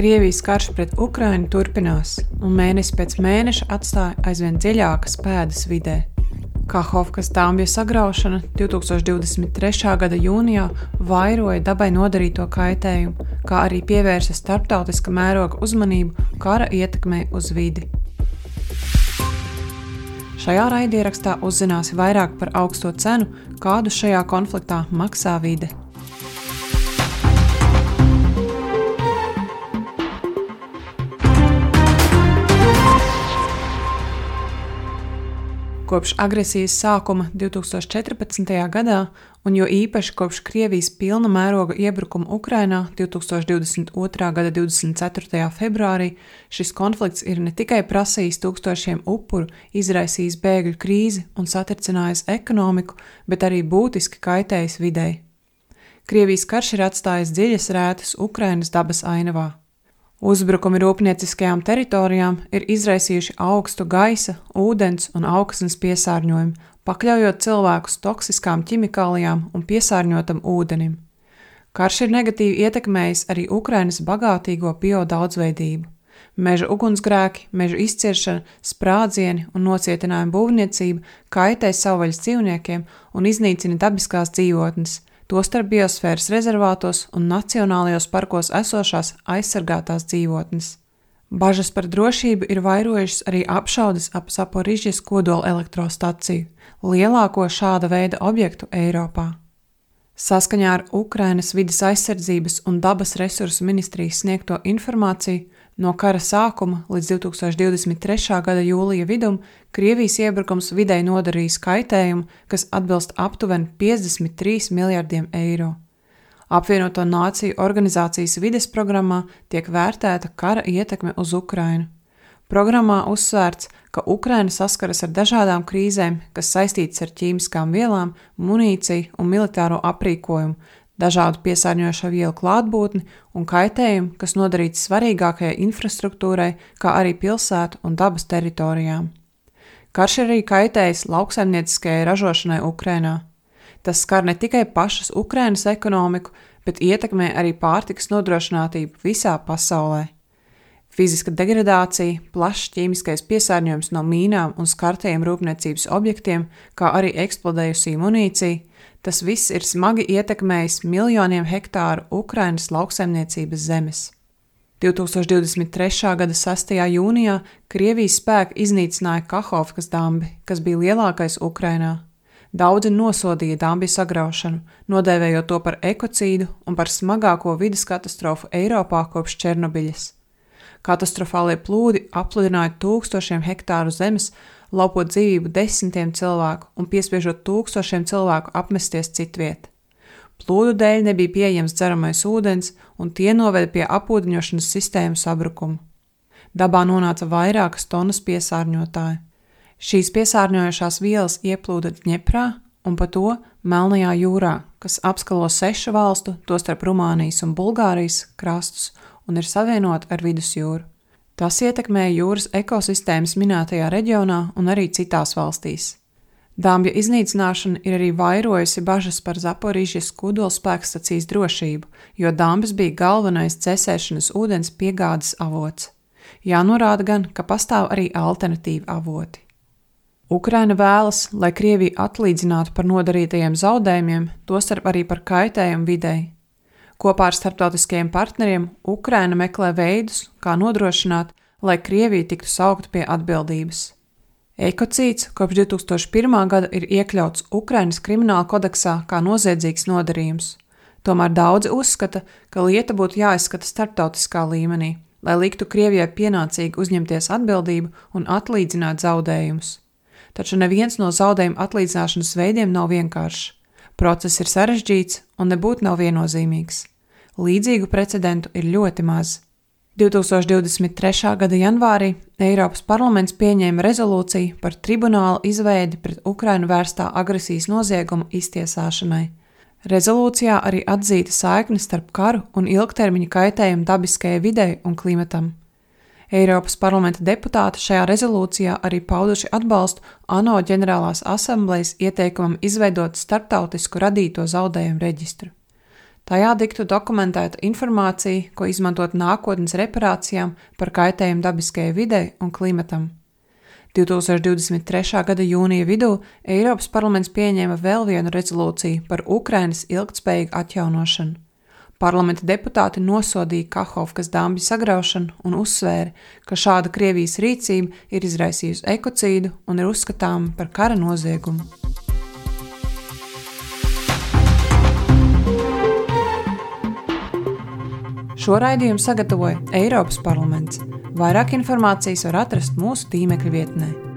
Krievijas karš pret Ukrainu turpinās, un mēnesi pēc mēneša atstāja aizvien dziļākas pēdas vidē. Kahovkas dāmbja sagraušana 2023. gada jūnijā vairoja dabai nodarīto kaitējumu, kā arī pievērsa starptautiska mēroga uzmanību kara ietekmei uz vidi. Šajā raidierakstā uzzināsi vairāk par augsto cenu, kādu šajā konfliktā maksā vide. Kopš agresijas sākuma 2014. gadā, un jo īpaši kopš Krievijas pilna mēroga iebrukuma Ukrainā 2022. gada 24. februārī, šis konflikts ir ne tikai prasījis tūkstošiem upuru, izraisījis bēgļu krīzi un satricinājis ekonomiku, bet arī būtiski kaitējis videi. Krievijas karš ir atstājis dziļas rētas Ukrainas dabas ainavā. Uzbrukumi rūpnieciskajām teritorijām ir izraisījuši augstu gaisa, ūdens un augsnes piesārņojumu, pakļaujot cilvēkus toksiskām ķimikālijām un piesārņotam ūdenim. Karš ir negatīvi ietekmējis arī Ukrainas bagātīgo biodaudzveidību. Meža ugunsgrēki, meža izciršana, sprādzieni un nocietinājuma būvniecība kaitē savvaļas dzīvniekiem un iznīcina dabiskās dzīvotnes, tostarp biosfēras rezervātos un nacionālajos parkos esošās aizsargātās dzīvotnes. Bažas par drošību ir vairojušas arī apšaudes ap Saporižģijas kodola elektrostaciju, lielāko šāda veida objektu Eiropā. Saskaņā ar Ukrainas vidas aizsardzības un dabas resursu ministrijas sniegto informāciju, No kara sākuma līdz 2023. gada jūlija vidum Krievijas iebrukums videi nodarījis kaitējumu, kas atbilst aptuveni 53 miljardiem eiro. Apvienoto Nāciju organizācijas vides programmā tiek vērtēta kara ietekme uz Ukrainu. Programmā uzsvērts, ka Ukraina saskaras ar dažādām krīzēm, kas saistītas ar ķīmiskām vielām, munīciju un militāro aprīkojumu, dažādu piesārņojošo vielu klātbūtni un kaitējumu, kas nodarīts svarīgākajai infrastruktūrai, kā arī pilsētu un dabas teritorijām. Karš arī kaitējis lauksaimnieciskajai ražošanai Ukrainā. Tas skar ne tikai pašas Ukrainas ekonomiku, bet ietekmē arī pārtikas nodrošinātību visā pasaulē. Fiziska degradācija, plašs ķīmiskais piesārņojums no mīnām un skartajiem rūpniecības objektiem, kā arī eksplodējusī munīcija, Tas viss ir smagi ietekmējis miljoniem hektāru Ukrainas lauksaimniecības zemes. 2023. gada 6. jūnijā Krievijas spēki iznīcināja Kahovkas dambi, kas bija lielākais Ukrainā. Daudzi nosodīja dambi sagraušanu, nodēvējot to par ekocīdu un par smagāko vidas katastrofu Eiropā kopš Černobiļas. Katastrofālie plūdi apludināja tūkstošiem hektāru zemes laupot dzīvību desmitiem cilvēku un piespiežot tūkstošiem cilvēku apmesties citviet. Plūdu dēļ nebija pieejams dzeramais ūdens, un tie noveda pie apūdeņošanas sistēmu sabrukuma. Dabā nonāca vairākas tonnas piesārņotāju. Šīs piesārņojošās vielas ieplūda Dņeprā un pa to Melnajā jūrā, kas apskalo sešu valstu, tostarp Rumānijas un Bulgārijas krastus un ir savienota ar vidusjūru. Tas ietekmēja jūras ekosistēmas minētajā reģionā un arī citās valstīs. Dāmbja iznīcināšana ir arī vairojusi bažas par Zaporīžas kodolspēkstacijas drošību, jo dāmbas bija galvenais cēsēšanas ūdens piegādes avots. Jānorāda gan, ka pastāv arī alternatīvi avoti. Ukraina vēlas, lai Krievija atlīdzinātu par nodarītajiem zaudējumiem, tostarp arī par kaitējumu videi, Kopā ar starptautiskajiem partneriem Ukraina meklē veidus, kā nodrošināt, lai Krievija tiktu saukta pie atbildības. Ekocīds kopš 2001. gada ir iekļauts Ukrainas krimināla kodeksā kā noziedzīgs nodarījums. Tomēr daudzi uzskata, ka lieta būtu jāizskata starptautiskā līmenī, lai liktu Krievijai pienācīgi uzņemties atbildību un atlīdzināt zaudējumus. Taču neviens no zaudējuma atlīdzināšanas veidiem nav vienkāršs. Process ir sarežģīts un nebūtu nav viennozīmīgs. Līdzīgu precedentu ir ļoti maz. 2023. gada janvārī Eiropas parlaments pieņēma rezolūciju par tribunāla izveidi pret Ukrainu vērstā agresijas nozieguma iztiesāšanai. Rezolūcijā arī atzīta saikne starp karu un ilgtermiņa kaitējumu dabiskajai videi un klimatam. Eiropas parlamenta deputāti šajā rezolūcijā arī pauduši atbalstu ANO ģenerālās asamblejas ieteikumam izveidot starptautisku radīto zaudējumu reģistru. Tajā tiktu dokumentēta informācija, ko izmantot nākotnes reparācijām par kaitējumu dabiskajai videi un klimatam. 2023. gada jūnija vidū Eiropas parlaments pieņēma vēl vienu rezolūciju par Ukrainas ilgtspējīgu atjaunošanu. Parlamenta deputāti nosodīja Kahovkas dambju sagraušanu un uzsvēra, ka šāda Krievijas rīcība ir izraisījusi ekocīdu un ir uzskatāma par kara noziegumu. Šo raidījumu sagatavoja Eiropas parlaments. Vairāk informācijas var atrast mūsu tīmekļa vietnē